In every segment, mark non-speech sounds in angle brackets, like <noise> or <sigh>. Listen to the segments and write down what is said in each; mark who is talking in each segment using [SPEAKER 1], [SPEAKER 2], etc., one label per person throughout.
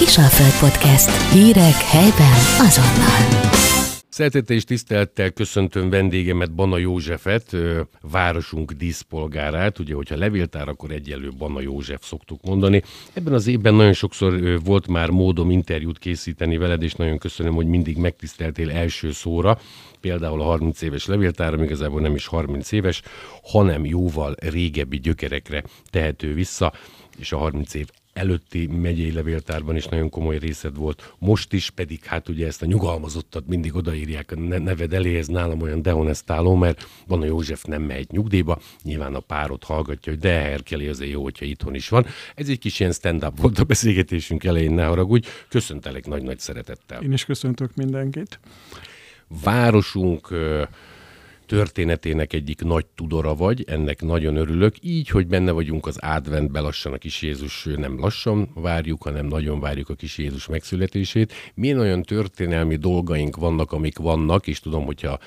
[SPEAKER 1] Kisalföld Podcast. Hírek helyben azonnal.
[SPEAKER 2] Szeretettel és tisztelettel köszöntöm vendégemet, Bana Józsefet, városunk díszpolgárát. Ugye, hogyha levéltár, akkor egyelő Bana József szoktuk mondani. Ebben az évben nagyon sokszor volt már módom interjút készíteni veled, és nagyon köszönöm, hogy mindig megtiszteltél első szóra. Például a 30 éves levéltáram igazából nem is 30 éves, hanem jóval régebbi gyökerekre tehető vissza, és a 30 év előtti megyei levéltárban is nagyon komoly részed volt, most is pedig hát ugye ezt a nyugalmazottat mindig odaírják a neved elé, ez nálam olyan dehonestáló, mert van a József nem megy nyugdíjba, nyilván a párot hallgatja, hogy de Herkeli azért jó, hogyha itthon is van. Ez egy kis ilyen stand-up volt a beszélgetésünk elején, ne haragudj. Köszöntelek nagy-nagy szeretettel.
[SPEAKER 3] Én is köszöntök mindenkit.
[SPEAKER 2] Városunk történetének egyik nagy tudora vagy, ennek nagyon örülök. Így, hogy benne vagyunk az adventben lassan a kis Jézus, nem lassan várjuk, hanem nagyon várjuk a kis Jézus megszületését. Milyen olyan történelmi dolgaink vannak, amik vannak, és tudom, hogyha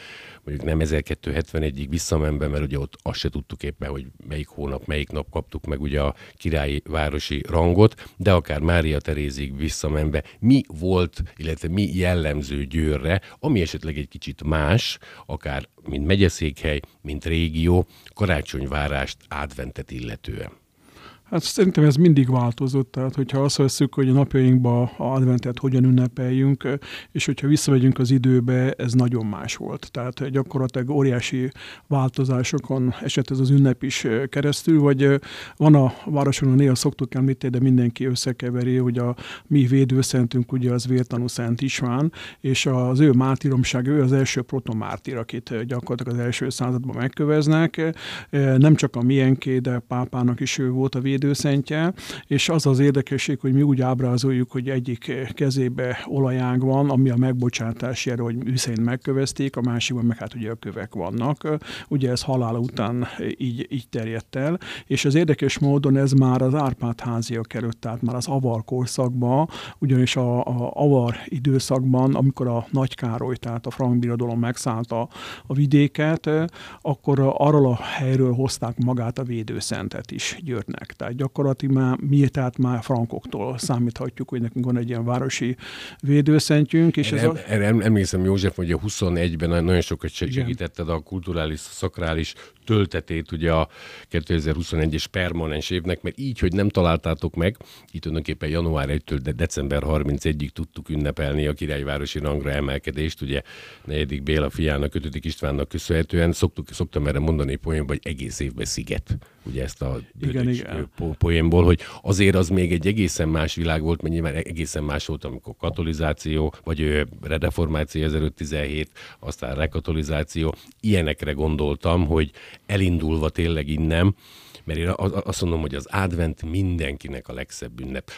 [SPEAKER 2] mondjuk nem 1271-ig visszamenve, mert ugye ott azt se tudtuk éppen, hogy melyik hónap, melyik nap kaptuk meg ugye a királyi városi rangot, de akár Mária Terézig visszamenve, mi volt, illetve mi jellemző Győrre, ami esetleg egy kicsit más, akár mint megyeszékhely, mint régió, karácsonyvárást, adventet illetően.
[SPEAKER 3] Hát szerintem ez mindig változott, tehát hogyha azt veszük, hogy a napjainkban a adventet hogyan ünnepeljünk, és hogyha visszamegyünk az időbe, ez nagyon más volt. Tehát gyakorlatilag óriási változásokon esett ez az ünnep is keresztül, vagy van a városon, néha szoktuk említeni, de mindenki összekeveri, hogy a mi védőszentünk ugye az vértanú Szent István, és az ő mártíromság, ő az első protomártír, akit gyakorlatilag az első században megköveznek. Nem csak a miénké, de pápának is ő volt a védő védőszentje, és az az érdekesség, hogy mi úgy ábrázoljuk, hogy egyik kezébe olajág van, ami a megbocsátás jel, hogy Hüszein megkövezték, a másikban meg hát ugye a kövek vannak. Ugye ez halál után így, így terjedt el, és az érdekes módon ez már az Árpád házia került, tehát már az avar korszakban, ugyanis a, a avar időszakban, amikor a Nagy Károly, tehát a frank birodalom megszállta a vidéket, akkor arról a helyről hozták magát a védőszentet is Győrnek. Tehát gyakorlatilag már mi, tehát már frankoktól számíthatjuk, hogy nekünk van egy ilyen városi védőszentjünk. És
[SPEAKER 2] erre, ez a... erre emlékszem, József, hogy a 21-ben nagyon sokat segítetted a kulturális, szakrális töltetét ugye a 2021-es permanens évnek, mert így, hogy nem találtátok meg, itt tulajdonképpen január 1-től de december 31-ig tudtuk ünnepelni a királyvárosi rangra emelkedést, ugye negyedik Béla fiának, ötödik Istvánnak köszönhetően, szoktuk, szoktam erre mondani poénban, hogy egész évben sziget, ugye ezt a igen, igen. poénból, hogy azért az még egy egészen más világ volt, mert nyilván egészen más volt, amikor katolizáció, vagy redeformáció 1517, aztán rekatolizáció, ilyenekre gondoltam, hogy elindulva tényleg innen, mert én azt mondom, hogy az advent mindenkinek a legszebb ünnep.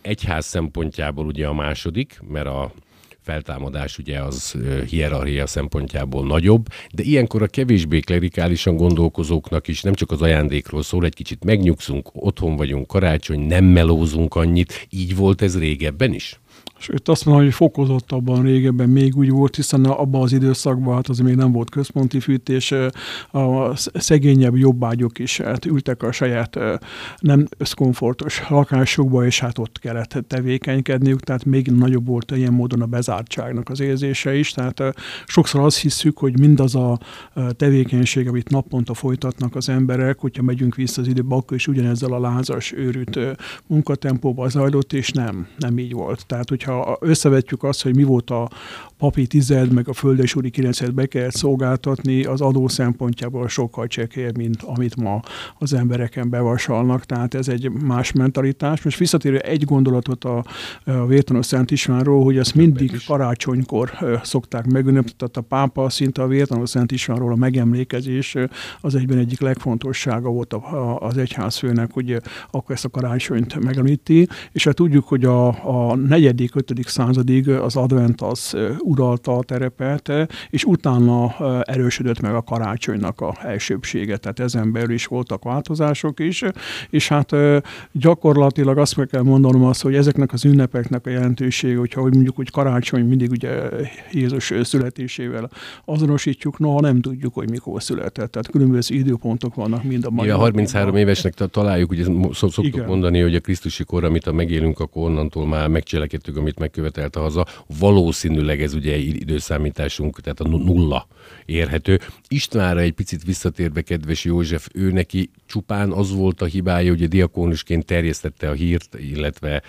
[SPEAKER 2] Egyház szempontjából ugye a második, mert a feltámadás ugye az hierarchia szempontjából nagyobb, de ilyenkor a kevésbé klerikálisan gondolkozóknak is nem csak az ajándékról szól, egy kicsit megnyugszunk, otthon vagyunk, karácsony, nem melózunk annyit, így volt ez régebben is?
[SPEAKER 3] Sőt, azt mondom, hogy fokozottabban régebben még úgy volt, hiszen abban az időszakban hát az még nem volt központi fűtés, a szegényebb jobbágyok is hát ültek a saját nem összkomfortos lakásukba, és hát ott kellett tevékenykedniük, tehát még nagyobb volt ilyen módon a bezártságnak az érzése is, tehát sokszor azt hiszük, hogy mindaz a tevékenység, amit naponta folytatnak az emberek, hogyha megyünk vissza az időbe, akkor is ugyanezzel a lázas, őrült munkatempóba zajlott, és nem, nem így volt. Tehát, hogyha hogyha összevetjük azt, hogy mi volt a papi tized, meg a földesúri kilenced be kellett szolgáltatni, az adó szempontjából sokkal csekélyebb, mint amit ma az embereken bevasalnak, tehát ez egy más mentalitás. Most visszatérő egy gondolatot a, a Vértanos Szent Istvánról, hogy ezt mindig karácsonykor szokták megünnepelni, tehát a pápa szinte a Vértanos Szent Istvánról a megemlékezés az egyben egyik legfontossága volt az egyházfőnek, hogy akkor ezt a karácsonyt megemlíti, és hát tudjuk, hogy a, a negyedik, ötödik századig az advent az uralta a terepet, és utána erősödött meg a karácsonynak a elsőbsége, tehát ezen belül is voltak változások is, és hát gyakorlatilag azt meg kell mondanom azt, hogy ezeknek az ünnepeknek a jelentősége, hogyha hogy mondjuk, hogy karácsony mindig ugye Jézus születésével azonosítjuk, noha nem tudjuk, hogy mikor született. Tehát különböző időpontok vannak mind a mai.
[SPEAKER 2] Ja, 33 évesnek találjuk, ugye szoktuk Igen. mondani, hogy a Krisztusi kor, amit a megélünk, akkor onnantól már megcselekedtük, amit megkövetelt a haza. Valószínűleg ez ugye időszámításunk, tehát a nulla érhető. Istvánra egy picit visszatérve, kedves József, ő neki csupán az volt a hibája, hogy a diakónusként terjesztette a hírt, illetve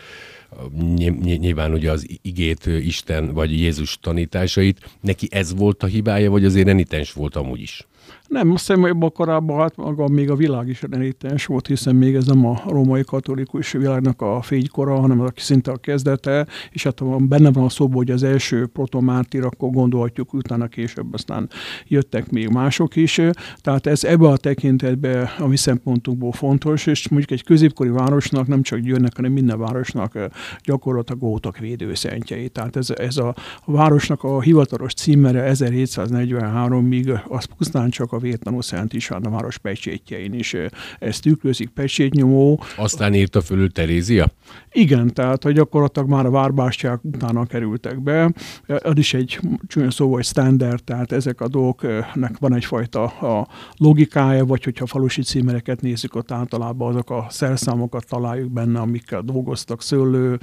[SPEAKER 2] nyilván ugye az igét Isten vagy Jézus tanításait, neki ez volt a hibája, vagy azért renitens volt amúgy is?
[SPEAKER 3] Nem, azt hiszem, hogy korábban hát maga még a világ is renitens volt, hiszen még ez nem a római katolikus világnak a fénykora, hanem az szinte a kezdete, és hát benne van a szóban, hogy az első protomártír, akkor gondolhatjuk, utána később aztán jöttek még mások is. Tehát ez ebbe a tekintetben a mi szempontunkból fontos, és mondjuk egy középkori városnak, nem csak Győrnek, hanem minden városnak gyakorlatilag voltak védőszentjei. Tehát ez, ez a városnak a hivatalos címere 1743-ig az pusztán csak a Vietnamú Szent István a város pecsétjein is ezt tükrözik, pecsétnyomó.
[SPEAKER 2] Aztán írta fölül Terézia?
[SPEAKER 3] Igen, tehát hogy gyakorlatilag már a várbástyák utána kerültek be. Az is egy csúnya szó, hogy standard, tehát ezek a dolgoknak van egyfajta a logikája, vagy hogyha falusi címereket nézzük, ott általában azok a szerszámokat találjuk benne, amikkel dolgoztak, szőlő,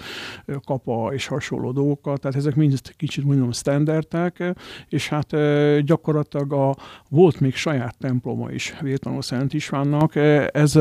[SPEAKER 3] kapa és hasonló dolgokat, tehát ezek mind kicsit mondom standardek, és hát gyakorlatilag a, volt még saját temploma is Vétanó Szent Istvánnak. Ez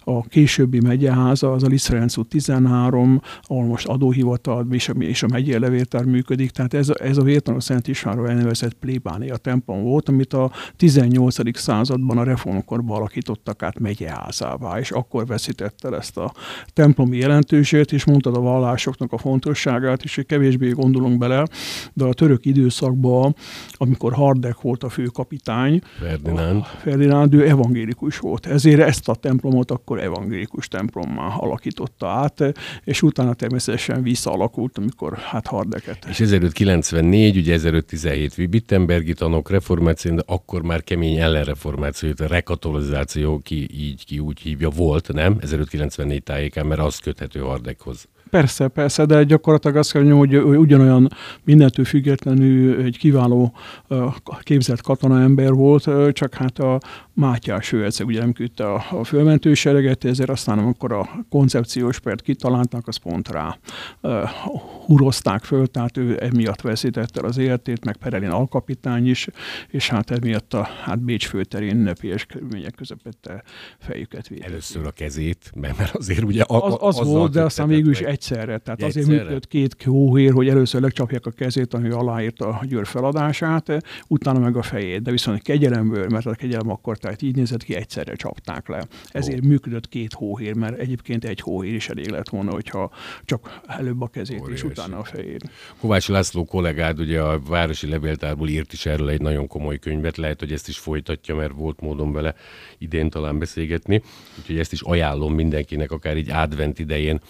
[SPEAKER 3] a későbbi megyeháza, az a Liszrenc 13, ahol most adóhivatal és a, és a megyei levéltár működik, tehát ez, ez a Vétanó Szent Istvánról elnevezett plébánia templom volt, amit a 18. században a reformkorban alakítottak át megyeházává, és akkor veszítette el ezt a templomi jelentőséget, és mondtad a vallásoknak a fontosságát, és kevésbé gondolunk bele, de a török időszakban, amikor Hardek volt a főkapitány,
[SPEAKER 2] Ferdinánd.
[SPEAKER 3] Ferdinánd, ő evangélikus volt. Ezért ezt a templomot akkor evangélikus templommá alakította át, és utána természetesen visszaalakult, amikor hát Hardeket.
[SPEAKER 2] És 1594, ugye 1517 Wittenbergi tanok, reformáció, de akkor már kemény ellenreformáció, a rekatolizáció, ki így, ki úgy hívja, volt, nem? 1594 tájékán, mert az köthető Hardekhoz.
[SPEAKER 3] Persze, persze, de gyakorlatilag azt kell hogy ugyanolyan mindentől függetlenül egy kiváló képzett katonaember volt, csak hát a Mátyás őrce ugye nem küldte a, a fölmentősereget, ezért aztán amikor a koncepciós pert kitalálták, az pont rá uh, hurozták föl, tehát ő emiatt veszítette az életét, meg Perelin alkapitány is, és hát emiatt a hát Bécs főterén ünnepélyes körülmények közepette fejüket védett.
[SPEAKER 2] Először a kezét, mert azért ugye a,
[SPEAKER 3] az, az volt, de aztán mégis egyszerre. Tehát egyszerre? azért működött két hóhér, hogy először legcsapják a kezét, ami aláírta a Győr feladását, utána meg a fejét, de viszont kegyelemből, mert a kegyelem akkor tehát így nézett ki, egyszerre csapták le. Ezért oh. működött két hóhér, mert egyébként egy hóhér is elég lett volna, hogyha csak előbb a kezét Óriási. és utána a fejét.
[SPEAKER 2] Kovács László kollégád ugye a Városi Levéltárból írt is erről egy nagyon komoly könyvet, lehet, hogy ezt is folytatja, mert volt módon vele idén talán beszélgetni, úgyhogy ezt is ajánlom mindenkinek, akár így advent idején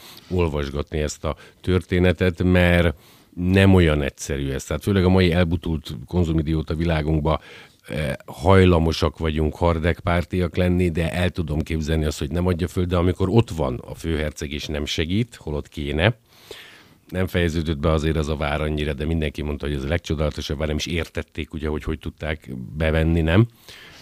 [SPEAKER 2] olvasgatni ezt a történetet, mert nem olyan egyszerű ez. Tehát főleg a mai elbutult konzumidióta világunkban Eh, hajlamosak vagyunk hardekpártiak lenni, de el tudom képzelni azt, hogy nem adja föl, de amikor ott van a főherceg és nem segít, holott kéne, nem fejeződött be azért az a vár annyira, de mindenki mondta, hogy ez a legcsodálatosabb vár, nem is értették ugye, hogy hogy tudták bevenni, nem?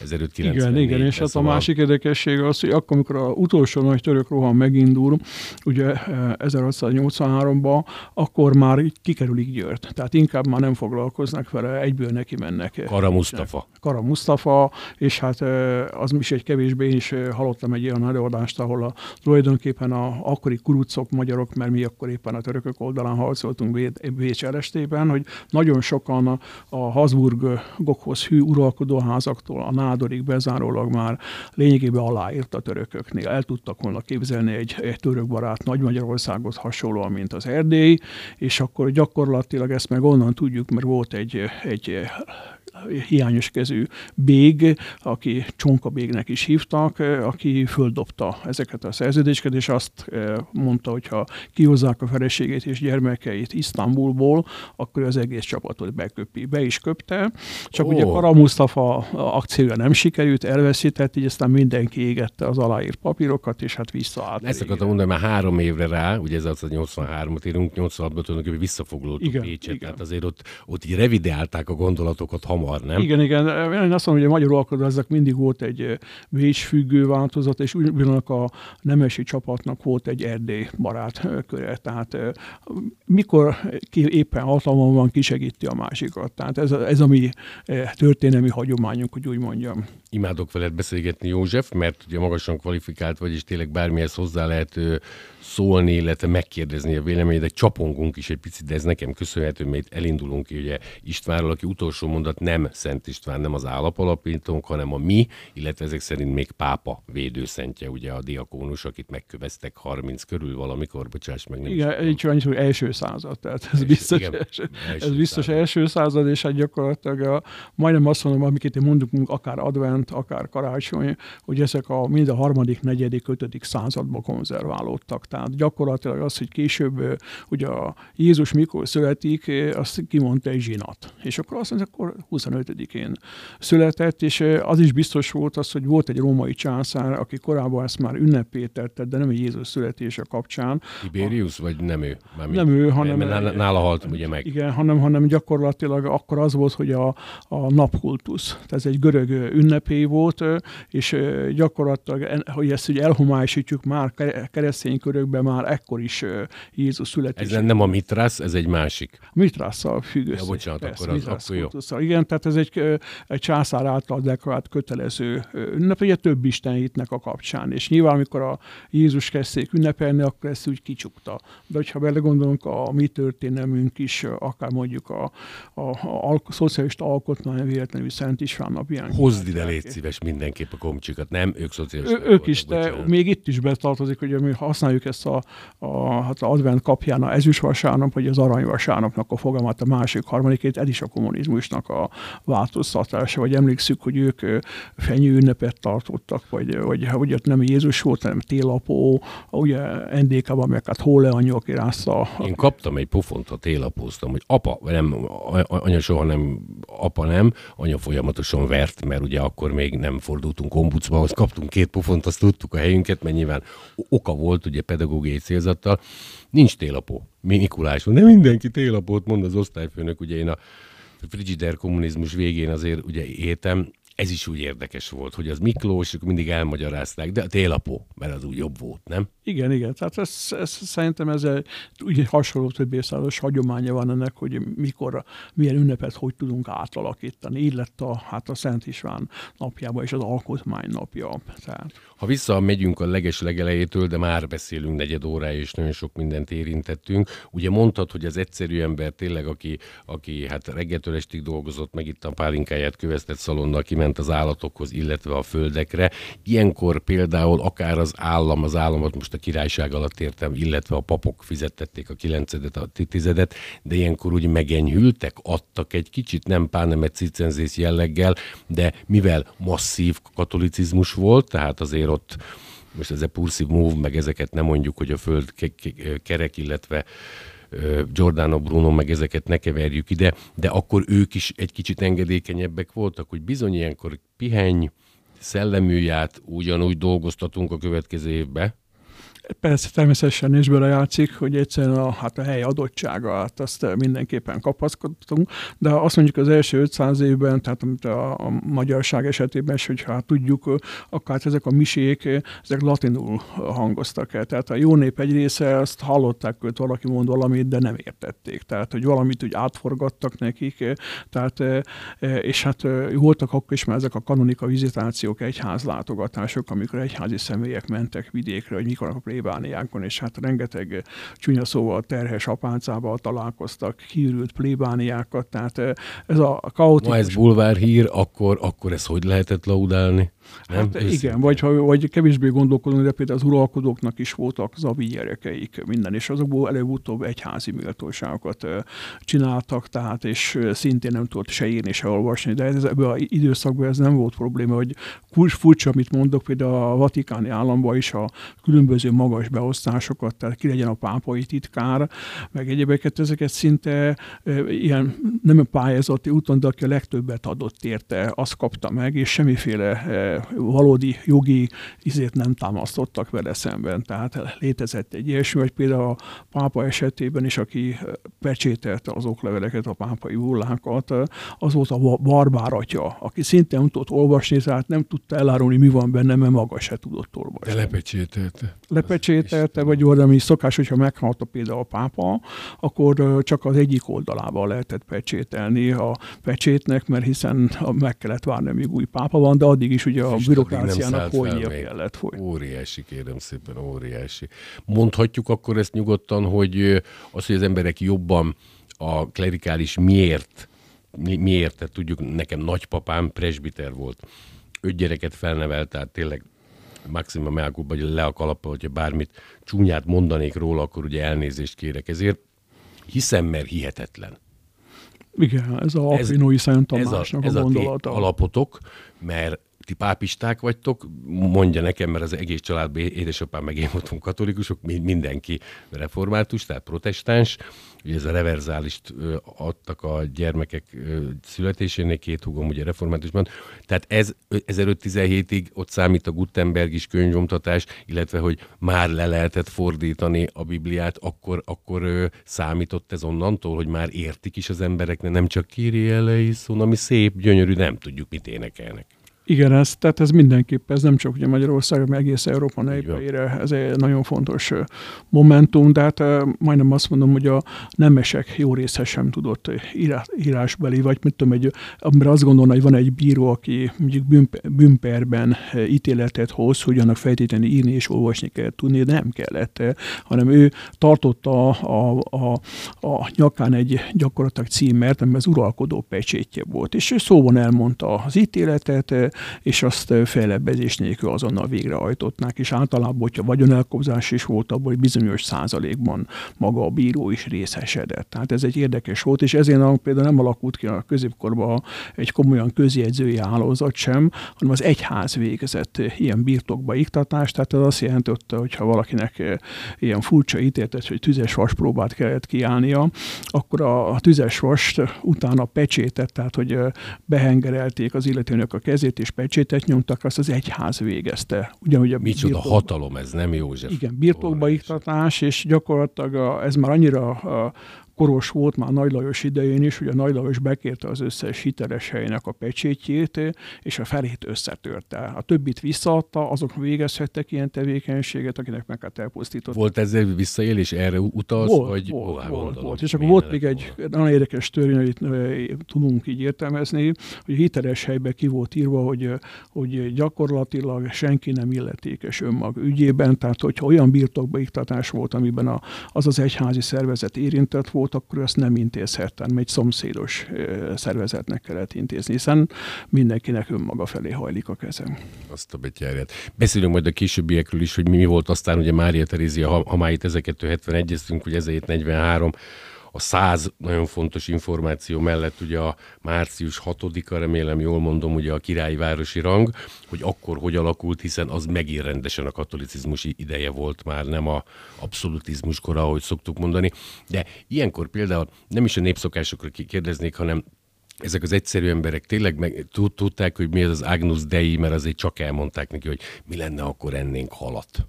[SPEAKER 3] 1594. Igen, igen, és hát szóval... a másik érdekesség az, hogy akkor, amikor az utolsó nagy török rohan megindul, ugye 1683-ban, eh, akkor már kikerülik Győrt. Tehát inkább már nem foglalkoznak vele, egyből neki mennek.
[SPEAKER 2] Kara Mustafa.
[SPEAKER 3] Kara Mustafa, és hát eh, az is egy kevésbé én is eh, hallottam egy olyan előadást, ahol a, tulajdonképpen a akkori kurucok magyarok, mert mi akkor éppen a törökök oldalán harcoltunk Bécs elestében, hogy nagyon sokan a, a Habsburgokhoz hű uralkodóházaktól, a nádorig bezárólag már lényegében aláírt a törököknél. El tudtak volna képzelni egy, egy török barát Nagy Magyarországot hasonlóan, mint az Erdély, és akkor gyakorlatilag ezt meg onnan tudjuk, mert volt egy, egy hiányos kezű bég, aki Csonka bégnek is hívtak, aki földobta ezeket a szerződéseket, és azt mondta, hogy ha kihozzák a feleségét és gyermekeit Isztambulból, akkor az egész csapatot beköpi. Be is köpte, csak oh. ugye Kara Mustafa akciója nem sikerült, elveszített, így aztán mindenki égette az aláírt papírokat, és hát visszaállt.
[SPEAKER 2] Ezt akartam mondani, már három évre rá, ugye ez az 83-at írunk, 86-ban tulajdonképpen visszafoglaltuk igen, Pécset, igen. tehát azért ott, ott így revideálták a gondolatokat hamar, nem?
[SPEAKER 3] Igen, igen. Én azt mondom, hogy a magyar alkalmazásnak mindig volt egy vésfüggő változat, és ugyanak a nemesi csapatnak volt egy Erdély barát köre. Tehát mikor ki éppen hatalmon van, kisegíti a másikat. Tehát ez, ez a mi történelmi hagyományunk, hogy úgy mondjam.
[SPEAKER 2] Imádok veled beszélgetni, József, mert ugye magasan kvalifikált vagy, és tényleg bármihez hozzá lehet szólni, illetve megkérdezni a véleményedet. Csapongunk is egy picit, de ez nekem köszönhető, mert elindulunk ki ugye Istvánról, aki utolsó mondat nem Szent István, nem az állapalapítónk, hanem a mi, illetve ezek szerint még pápa védőszentje, ugye a diakónus, akit megköveztek 30 körül valamikor, bocsáss meg. Nem
[SPEAKER 3] igen, így van, hogy első század, tehát ez első, biztos, igen, első, első ez biztos század. első század, és hát gyakorlatilag a, majdnem azt mondom, amiket mondunk, akár advent, akár karácsony, hogy ezek a mind a harmadik, negyedik, ötödik században konzerválódtak. Tehát gyakorlatilag az, hogy később ugye a Jézus mikor születik, azt kimondta egy zsinat. És akkor azt mondja, akkor 25-én született, és az is biztos volt az, hogy volt egy római császár, aki korábban ezt már ünnepétette, de nem egy Jézus születése kapcsán.
[SPEAKER 2] Tiberius, vagy nem ő?
[SPEAKER 3] Mármint, nem ő, hanem...
[SPEAKER 2] Mert nála halt ugye meg.
[SPEAKER 3] Igen, hanem, hanem gyakorlatilag akkor az volt, hogy a, a napkultusz. Tehát ez egy görög ünnepé volt, és gyakorlatilag, hogy ezt ugye elhomályosítjuk már keresztény körökben, már ekkor is Jézus születése.
[SPEAKER 2] Ez nem a mitrász, ez egy másik.
[SPEAKER 3] Mitrásszal függ össze.
[SPEAKER 2] Ja, bocsánat, persze, akkor, az, akkor
[SPEAKER 3] jó. Igen, tehát ez egy, egy császár által deklarált kötelező ünnep, ugye több Isten hitnek a kapcsán. És nyilván, amikor a Jézus kezdték ünnepelni, akkor ezt úgy kicsukta. De hogyha belegondolunk, a mi történelmünk is, akár mondjuk a, a, a, a szocialista alkotmány véletlenül Szent István napján.
[SPEAKER 2] Hozd ide, légy szíves mindenképp a komcsikat, nem? Ők szocialisták.
[SPEAKER 3] Ők is, de még itt is betartozik, hogy mi használjuk ezt a, a, hát az advent kapján a ezüsvasárnap, vagy az aranyvasárnapnak a fogalmát, a másik, harmadikét, ez is a kommunizmusnak a változtatása, vagy emlékszük, hogy ők fenyő ünnepet tartottak, vagy, vagy, vagy ott nem Jézus volt, hanem télapó, ugye NDK-ban meg hát Hóleanyok irásza.
[SPEAKER 2] Én kaptam egy pofont, ha télapóztam, hogy apa, nem, anya soha nem, apa nem, anya folyamatosan vert, mert ugye akkor még nem fordultunk ombudsmanhoz, kaptunk két pofont, azt tudtuk a helyünket, mert nyilván oka volt, ugye pedagógiai célzattal. Nincs télapó. Mikulás van, de mindenki télapót mond az osztályfőnök, ugye én a frigider kommunizmus végén azért ugye éltem, ez is úgy érdekes volt, hogy az Miklós, mindig elmagyarázták, de a télapó, mert az úgy jobb volt, nem?
[SPEAKER 3] Igen, igen. Tehát ez, ez, szerintem ez egy úgy hasonló több évszázados hagyománya van ennek, hogy mikor, milyen ünnepet hogy tudunk átalakítani. Így lett a, hát a Szent István napjába és az alkotmány napja. Tehát.
[SPEAKER 2] Ha visszamegyünk a leges legelejétől, de már beszélünk negyed órája, és nagyon sok mindent érintettünk. Ugye mondtad, hogy az egyszerű ember tényleg, aki, aki hát reggeltől estig dolgozott, meg itt a pálinkáját köveztett szalonnal, kiment az állatokhoz, illetve a földekre. Ilyenkor például akár az állam, az államot most a királyság alatt értem, illetve a papok fizettették a kilencedet, a tizedet, de ilyenkor úgy megenyhültek, adtak egy kicsit, nem pánemet cicenzész jelleggel, de mivel masszív katolicizmus volt, tehát azért ott most ez a Pursive Move, meg ezeket nem mondjuk, hogy a föld kerek, illetve Giordano Bruno, meg ezeket ne keverjük ide, de akkor ők is egy kicsit engedékenyebbek voltak, hogy bizony ilyenkor pihenj, szelleműját ugyanúgy dolgoztatunk a következő évbe,
[SPEAKER 3] Persze természetesen is játszik, hogy egyszerűen a, hát a hely adottsága, hát azt mindenképpen kapaszkodtunk, de azt mondjuk az első 500 évben, tehát amit a, a magyarság esetében is, hogyha hát tudjuk, akár ezek a misék, ezek latinul hangoztak el. Tehát a jó nép egy része, azt hallották, hogy valaki mond valamit, de nem értették. Tehát, hogy valamit úgy átforgattak nekik, tehát, és hát voltak akkor is már ezek a kanonika vizitációk, egyház látogatások, amikor egyházi személyek mentek vidékre, hogy mikor a plébániákon, és hát rengeteg csúnya szóval terhes apáncával találkoztak, hírült plébániákat, tehát ez a kaotikus...
[SPEAKER 2] Ma ez bulvár hír, akkor, akkor ez hogy lehetett laudálni?
[SPEAKER 3] Nem? Hát igen, vagy, ha, vagy kevésbé gondolkodunk, de például az uralkodóknak is voltak zavi gyerekeik minden, és azokból előbb-utóbb egyházi méltóságokat csináltak, tehát és szintén nem tudott se írni, se olvasni, de ez, ebben az időszakban ez nem volt probléma, hogy furcsa, amit mondok, például a vatikáni államban is a különböző magas beosztásokat, tehát ki legyen a pápai titkár, meg egyébeket, ezeket szinte ilyen nem a pályázati úton, de aki a legtöbbet adott érte, azt kapta meg, és semmiféle valódi jogi izét nem támasztottak vele szemben. Tehát létezett egy ilyesmi, vagy például a pápa esetében is, aki pecsételte az okleveleket, a pápai hullákat, az volt a barbár atya, aki szintén nem tudott olvasni, tehát nem tudta elárulni, mi van benne, mert maga se tudott olvasni.
[SPEAKER 2] De lepecsételte.
[SPEAKER 3] Lepecsételte, vagy valami szokás, hogyha meghalt például a pápa, akkor csak az egyik oldalával lehetett pecsételni a pecsétnek, mert hiszen meg kellett várni, amíg új pápa van, de addig is ugye a bürokráciának folynia kellett folyni.
[SPEAKER 2] Óriási, kérem szépen, óriási. Mondhatjuk akkor ezt nyugodtan, hogy az, hogy az emberek jobban a klerikális miért, mi, miért, tehát tudjuk, nekem nagypapám presbiter volt, öt gyereket felnevelt, tehát tényleg maxima meákulpa, vagy le a kalappa, hogyha bármit csúnyát mondanék róla, akkor ugye elnézést kérek ezért. Hiszem, mert hihetetlen.
[SPEAKER 3] Igen, ez a Aquinoi Szent Tamásnak
[SPEAKER 2] ez a,
[SPEAKER 3] ez a, gondolata.
[SPEAKER 2] A alapotok, mert ti pápisták vagytok, mondja nekem, mert az egész családban édesapám meg én voltunk katolikusok, mindenki református, tehát protestáns, ugye ez a reverzálist adtak a gyermekek születésénél, két húgom ugye reformátusban, tehát ez 1517-ig ott számít a Gutenberg is könyvomtatás, illetve hogy már le lehetett fordítani a Bibliát, akkor, akkor számított ez onnantól, hogy már értik is az emberek, nem csak kiri eleison, ami szép, gyönyörű, nem tudjuk, mit énekelnek.
[SPEAKER 3] Igen, ez, tehát ez mindenképp, ez nem csak ugye Magyarország, hanem egész Európa népére, ez egy nagyon fontos momentum, de hát majdnem azt mondom, hogy a nemesek jó része sem tudott írásbeli, vagy mit tudom, egy, amire azt gondolna, hogy van egy bíró, aki mondjuk bűnperben ítéletet hoz, hogy annak feltétlenül írni és olvasni kell tudni, de nem kellett, hanem ő tartotta a, a, a, a nyakán egy gyakorlatilag címert, ami az uralkodó pecsétje volt, és ő szóban elmondta az ítéletet, és azt fejlebbezés nélkül azonnal végrehajtották, és általában, hogyha vagyonelkobzás is volt, abból bizonyos százalékban maga a bíró is részesedett. Tehát ez egy érdekes volt, és ezért például nem alakult ki a középkorban egy komolyan közjegyzői hálózat sem, hanem az egyház végezett ilyen birtokba iktatást, tehát ez azt jelentette, hogy ha valakinek ilyen furcsa ítéletet, hogy tüzes vas próbát kellett kiállnia, akkor a, a tüzes vast utána pecsétet, tehát hogy behengerelték az illetőnök a kezét, és pecsétet nyomtak, azt az egyház végezte.
[SPEAKER 2] Ugyanúgy a Micsoda birtokba, hatalom ez, nem József?
[SPEAKER 3] Igen, birtokba iktatás, és gyakorlatilag a, ez már annyira a, koros volt már Nagy Lajos idején is, hogy a Nagy Lajos bekérte az összes hiteles helynek a pecsétjét, és a felét összetörte. A többit visszaadta, azok végezhettek ilyen tevékenységet, akinek meg hát elpusztított.
[SPEAKER 2] Volt ezzel visszaélés, erre utalsz?
[SPEAKER 3] Volt, vagy, volt, volt, volt, volt. És akkor volt még egy nagyon érdekes törvény, amit tudunk így értelmezni, hogy hiteles helybe ki volt írva, hogy, hogy gyakorlatilag senki nem illetékes önmag ügyében, tehát hogyha olyan birtokba iktatás volt, amiben a, az az egyházi szervezet érintett volt, volt, akkor azt nem intézhettem, egy szomszédos szervezetnek kellett intézni, hiszen mindenkinek önmaga felé hajlik a kezem.
[SPEAKER 2] Azt a betyárját. Beszélünk majd a későbbiekről is, hogy mi volt aztán, ugye Mária Terézia, ha, ha már itt 1271-eztünk, hogy 1743, a száz nagyon fontos információ mellett ugye a március 6-a, remélem jól mondom, ugye a királyi városi rang, hogy akkor hogy alakult, hiszen az megint rendesen a katolicizmus ideje volt már, nem a abszolutizmus kora, ahogy szoktuk mondani. De ilyenkor például nem is a népszokásokra kérdeznék, hanem ezek az egyszerű emberek tényleg meg, tudták, hogy mi az az Agnus Dei, mert azért csak elmondták neki, hogy mi lenne, akkor ennénk halat,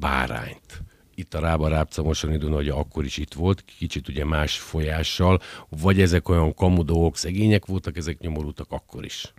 [SPEAKER 2] bárányt itt a Rába Rábca Mosoni Duna, hogy akkor is itt volt, kicsit ugye más folyással, vagy ezek olyan kamudók, szegények voltak, ezek nyomorultak akkor is.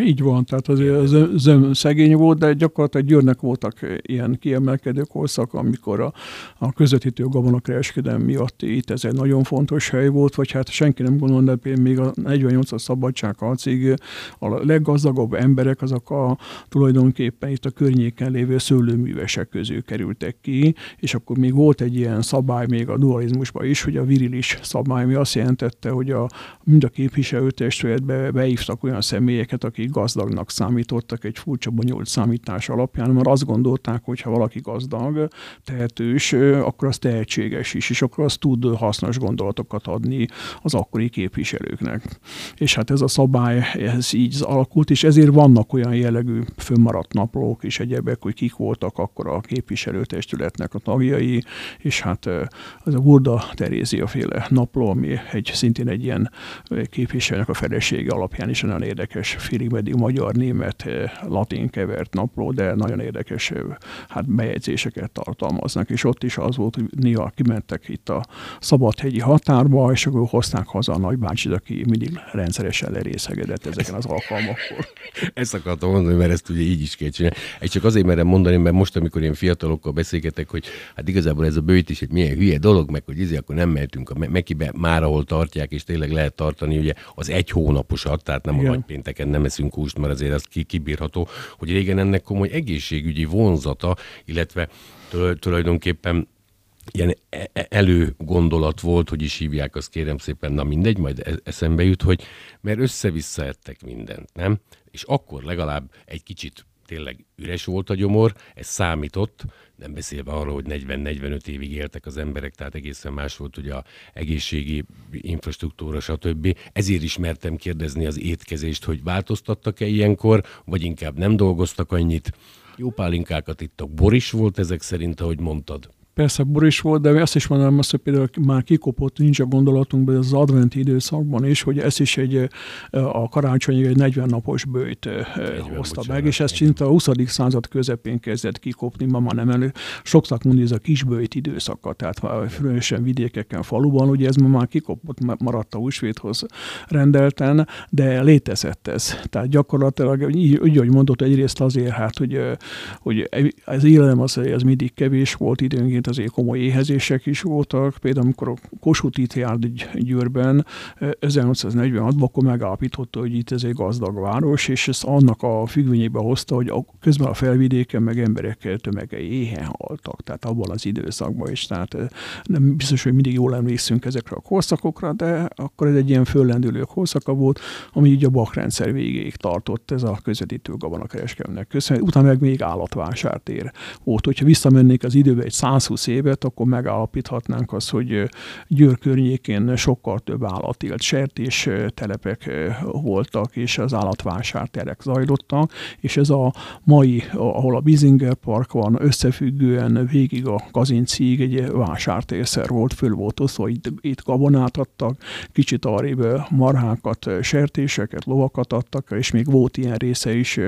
[SPEAKER 3] Így van, tehát azért az zöm szegény volt, de gyakorlatilag Győrnek voltak ilyen kiemelkedő korszak, amikor a, a közvetítő gabonakereskedelem miatt itt ez egy nagyon fontos hely volt, vagy hát senki nem gondolna, de még a 48-as szabadságharcig a leggazdagabb emberek azok a tulajdonképpen itt a környéken lévő szőlőművesek közül kerültek ki, és akkor még volt egy ilyen szabály még a dualizmusban is, hogy a virilis szabály, ami azt jelentette, hogy a, mind a képviselőtestületbe beívtak olyan személyeket, akik gazdagnak számítottak egy furcsa bonyolult számítás alapján, mert azt gondolták, hogy ha valaki gazdag, tehetős, akkor az tehetséges is, és akkor az tud hasznos gondolatokat adni az akkori képviselőknek. És hát ez a szabály, ez így alakult, és ezért vannak olyan jellegű fönnmaradt naplók és egyebek, hogy kik voltak akkor a képviselőtestületnek a tagjai, és hát az a Burda Terézia féle napló, ami egy szintén egy ilyen képviselőnek a felesége alapján is nagyon érdekes, félig meddig magyar, német, latin kevert napló, de nagyon érdekes hát bejegyzéseket tartalmaznak, és ott is az volt, hogy néha kimentek itt a szabadhegyi határba, és akkor hozták haza a nagybácsit, aki mindig rendszeresen lerészegedett ezeken az alkalmakkor. <laughs>
[SPEAKER 2] Ezt akartam mondani, mert ezt ugye így is kell csinálni. Egy csak azért merem mondani, mert most, amikor én fiatalokkal beszélgetek, hogy hát igazából ez a bőjt is egy milyen hülye dolog, meg hogy izé, akkor nem mehetünk a Mekibe már, ahol tartják, és tényleg lehet tartani ugye az egy hónaposat, tehát nem Igen. a nagypénteken nem eszünk húst, mert azért az ki, kibírható, hogy régen ennek komoly egészségügyi vonzata, illetve tulajdonképpen ilyen e, e, előgondolat volt, hogy is hívják, azt kérem szépen, na mindegy, majd e, eszembe jut, hogy mert össze-vissza ettek mindent, nem? És akkor legalább egy kicsit tényleg üres volt a gyomor, ez számított, nem beszélve arról, hogy 40-45 évig éltek az emberek, tehát egészen más volt ugye a egészségi infrastruktúra, stb. Ezért is mertem kérdezni az étkezést, hogy változtattak-e ilyenkor, vagy inkább nem dolgoztak annyit. Jó pálinkákat ittak. Boris volt ezek szerint, ahogy mondtad?
[SPEAKER 3] Persze bor is volt, de azt is mondanám azt, hogy például már kikopott nincs a gondolatunkban az adventi időszakban is, hogy ez is egy a karácsonyig egy 40 napos bőjt hozta meg, és ez szinte a 20. század közepén kezdett kikopni, ma már nem elő. Sokszor mondja, ez a kisbőjt időszaka, tehát különösen vidékeken, faluban, ugye ez ma már kikopott, maradt a húsvéthoz rendelten, de létezett ez. Tehát gyakorlatilag, így, úgy, hogy mondott, egyrészt azért, hát, hogy, hogy az élelem az, az mindig kevés volt időnként, egyébként azért komoly éhezések is voltak. Például amikor a Kossuth itt járt Győrben 1846-ban, akkor megállapította, hogy itt ez egy gazdag város, és ezt annak a függvényébe hozta, hogy a, közben a felvidéken meg emberekkel tömegei éhen haltak, tehát abban az időszakban is. Tehát nem biztos, hogy mindig jól emlékszünk ezekre a korszakokra, de akkor ez egy ilyen föllendülő korszaka volt, ami így a bakrendszer végéig tartott, ez a közvetítő gabonakereskedelmnek köszönhető. Utána meg még állatvásártér volt. Hogyha visszamennék az időbe egy 120 120 évet, akkor megállapíthatnánk azt, hogy Győr környékén sokkal több állat élt, sertés telepek voltak, és az állatvásárterek zajlottak, és ez a mai, ahol a Bizinger Park van, összefüggően végig a Kazincig egy vásártérszer volt, föl volt osztva, itt, itt gabonát adtak, kicsit arrébb marhákat, sertéseket, lovakat adtak, és még volt ilyen része is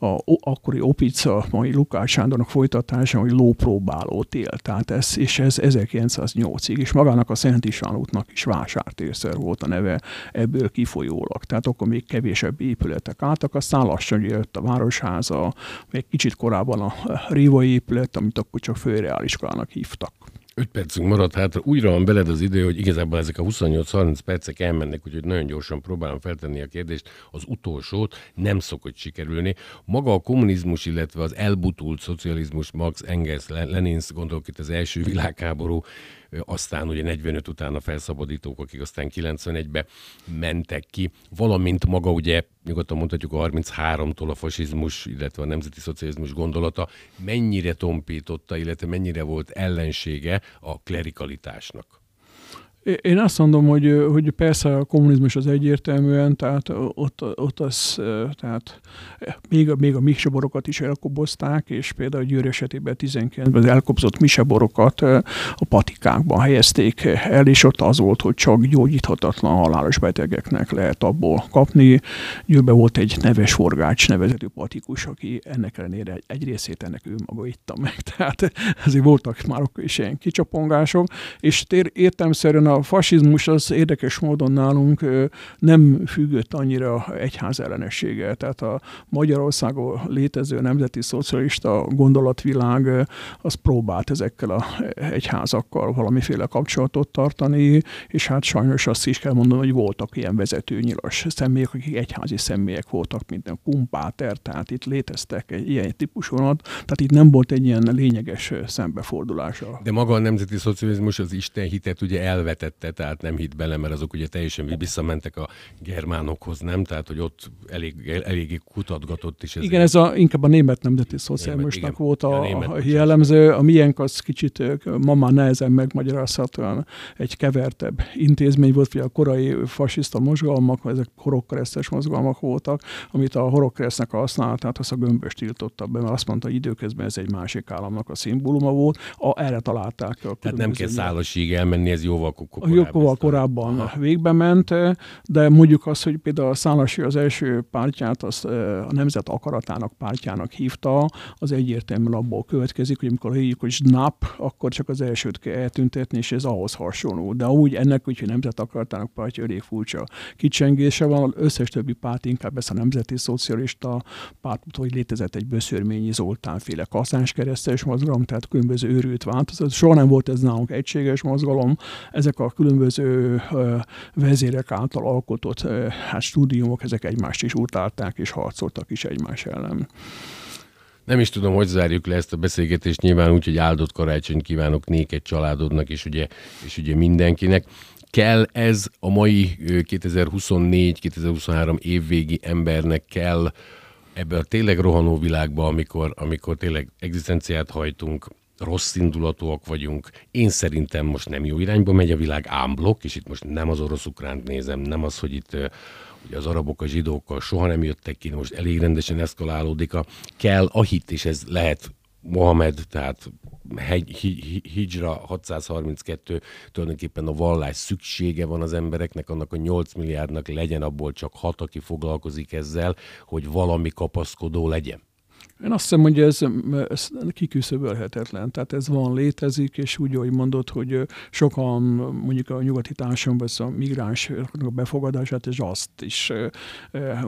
[SPEAKER 3] a akkori Opica, mai Lukács Sándornak folytatása, hogy lópróbálót élt tehát ez, és ez 1908-ig, és magának a Szent István útnak is vásártérszer volt a neve ebből kifolyólag. Tehát akkor még kevésebb épületek álltak, aztán lassan jött a Városháza, még kicsit korábban a Rivai épület, amit akkor csak főreáliskolának hívtak.
[SPEAKER 2] 5 percünk maradt hát újra van beled az idő, hogy igazából ezek a 28-30 percek elmennek, úgyhogy nagyon gyorsan próbálom feltenni a kérdést. Az utolsót nem szokott sikerülni. Maga a kommunizmus, illetve az elbutult szocializmus, Marx, Engels, Lenin, gondolok itt az első világháború, aztán ugye 45 után a felszabadítók, akik aztán 91-be mentek ki, valamint maga ugye nyugodtan mondhatjuk a 33-tól a fasizmus, illetve a nemzeti szocializmus gondolata mennyire tompította, illetve mennyire volt ellensége a klerikalitásnak.
[SPEAKER 3] Én azt mondom, hogy, hogy persze a kommunizmus az egyértelműen, tehát ott, ott az, tehát még a, még a miseborokat is elkobozták, és például Győr esetében 19-ben az elkobzott miseborokat a patikákban helyezték el, és ott az volt, hogy csak gyógyíthatatlan halálos betegeknek lehet abból kapni. Győrben volt egy neves forgács nevezetű patikus, aki ennek ellenére egy részét ennek ő maga itta meg. <laughs> Tehát ezért voltak már is ilyen kicsapongások, és értelmszerűen a fasizmus az érdekes módon nálunk nem függött annyira egyház ellenessége. Tehát a Magyarországon létező nemzeti szocialista gondolatvilág az próbált ezekkel a egyházakkal valamiféle kapcsolatot tartani, és hát sajnos azt is kell mondani, hogy voltak ilyen vezetőnyilas személyek, akik egyházi személyek voltak, mint a kumpáter, tehát itt léteztek egy ilyen típusúat, tehát itt nem volt egy ilyen lényeges szembefordulása.
[SPEAKER 2] De maga a nemzeti szocializmus az Isten hitet ugye elvet vetette, tehát nem hitt bele, mert azok ugye teljesen visszamentek a germánokhoz, nem? Tehát, hogy ott elég, eléggé kutatgatott is.
[SPEAKER 3] Ez igen, ez a, inkább a német nemzeti szocializmusnak volt a, ja, a jellemző. A miénk az kicsit ma már nehezen megmagyarázhatóan egy kevertebb intézmény volt, hogy a korai fasiszta mozgalmak, ezek horogkeresztes mozgalmak voltak, amit a horogkeresztnek használatát az a gömbös tiltotta be, mert azt mondta, hogy időközben ez egy másik államnak a szimbóluma volt. A, erre találták. A
[SPEAKER 2] Tehát nem kell szállasig elmenni, ez jóval
[SPEAKER 3] korábban. Jóval korábban Aha. végbe ment, de mondjuk azt, hogy például a Szálasi az első pártját, azt a Nemzet Akaratának pártjának hívta, az egyértelműen abból következik, hogy amikor hívjuk, hogy NAP, akkor csak az elsőt kell eltüntetni, és ez ahhoz hasonló. De úgy ennek, hogy Nemzet Akaratának pártja elég furcsa kicsengése van, az összes többi párt inkább ezt a nemzeti szocialista párt, hogy létezett egy Böszörményi Zoltán féle kaszás keresztes mozgalom, tehát különböző őrült változat. Soha nem volt ez nálunk egységes mozgalom. Ezek a különböző vezérek által alkotott hát stúdiumok, ezek egymást is utálták és harcoltak is egymás ellen.
[SPEAKER 2] Nem is tudom, hogy zárjuk le ezt a beszélgetést, nyilván úgy, hogy áldott karácsonyt kívánok néked családodnak, és ugye, és ugye mindenkinek. Kell ez a mai 2024-2023 évvégi embernek kell ebbe a tényleg rohanó világba, amikor, amikor tényleg egzisztenciát hajtunk, rossz indulatúak vagyunk. Én szerintem most nem jó irányba megy a világ ámblok, és itt most nem az orosz-ukránt nézem, nem az, hogy itt ugye az arabok a zsidókkal soha nem jöttek ki, most elég rendesen eszkalálódik a kell a hit, és ez lehet Mohamed, tehát Hijra 632, tulajdonképpen a vallás szüksége van az embereknek, annak a 8 milliárdnak legyen abból csak hat, aki foglalkozik ezzel, hogy valami kapaszkodó legyen.
[SPEAKER 3] Én azt hiszem, hogy ez, ez kiküszöbölhetetlen. Tehát ez van, létezik, és úgy, ahogy mondod, hogy sokan mondjuk a nyugati társadalomban a migráns befogadását, és azt is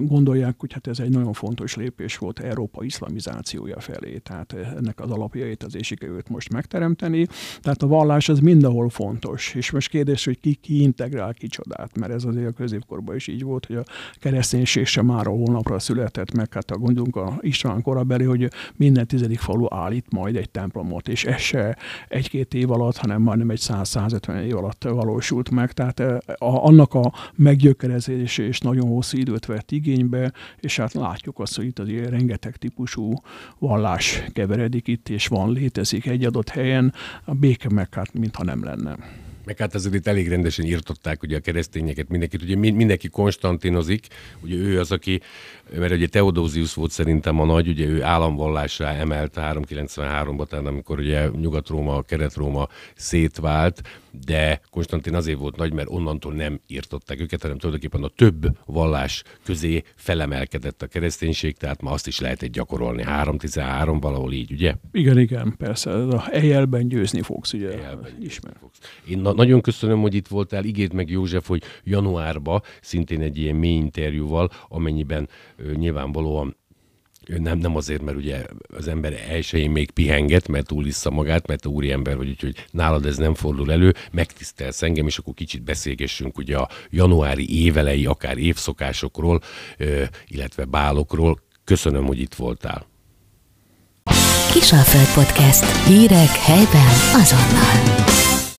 [SPEAKER 3] gondolják, hogy hát ez egy nagyon fontos lépés volt Európa iszlamizációja felé. Tehát ennek az alapjait az sikerült most megteremteni. Tehát a vallás az mindenhol fontos. És most kérdés, hogy ki, ki integrál kicsodát, mert ez azért a középkorban is így volt, hogy a kereszténység sem már a holnapra született meg, hát a gondolunk a István korabeli elképzelni, hogy minden tizedik falu állít majd egy templomot, és ez se egy-két év alatt, hanem majdnem egy 100-150 év alatt valósult meg. Tehát eh, a, annak a meggyökerezése és nagyon hosszú időt vett igénybe, és hát látjuk azt, hogy itt azért rengeteg típusú vallás keveredik itt, és van, létezik egy adott helyen, a béke meg hát mintha nem lenne.
[SPEAKER 2] Meg hát azért itt elég rendesen írtották ugye a keresztényeket, mindenkit, ugye mindenki konstantinozik, ugye ő az, aki, mert ugye Teodózius volt szerintem a nagy, ugye ő államvallásra emelte 393-ban, tehát amikor ugye Nyugat-Róma, Kelet-Róma szétvált, de Konstantin azért volt nagy, mert onnantól nem írtották őket, hanem tulajdonképpen a több vallás közé felemelkedett a kereszténység, tehát ma azt is lehetett gyakorolni. 3-13 valahol így, ugye?
[SPEAKER 3] Igen, igen, persze. A helyelben győzni fogsz, ugye?
[SPEAKER 2] Ismer. Fogsz. Én na- nagyon köszönöm, hogy itt voltál. Igét meg József, hogy januárba szintén egy ilyen mély interjúval, amennyiben ö, nyilvánvalóan nem, nem azért, mert ugye az ember elsőjén még pihenget, mert túl vissza magát, mert úri ember vagy, úgyhogy nálad ez nem fordul elő, megtisztelsz engem, és akkor kicsit beszélgessünk ugye a januári évelei, akár évszokásokról, illetve bálokról. Köszönöm, hogy itt voltál.
[SPEAKER 1] Kisalföld Podcast. Hírek helyben azonnal.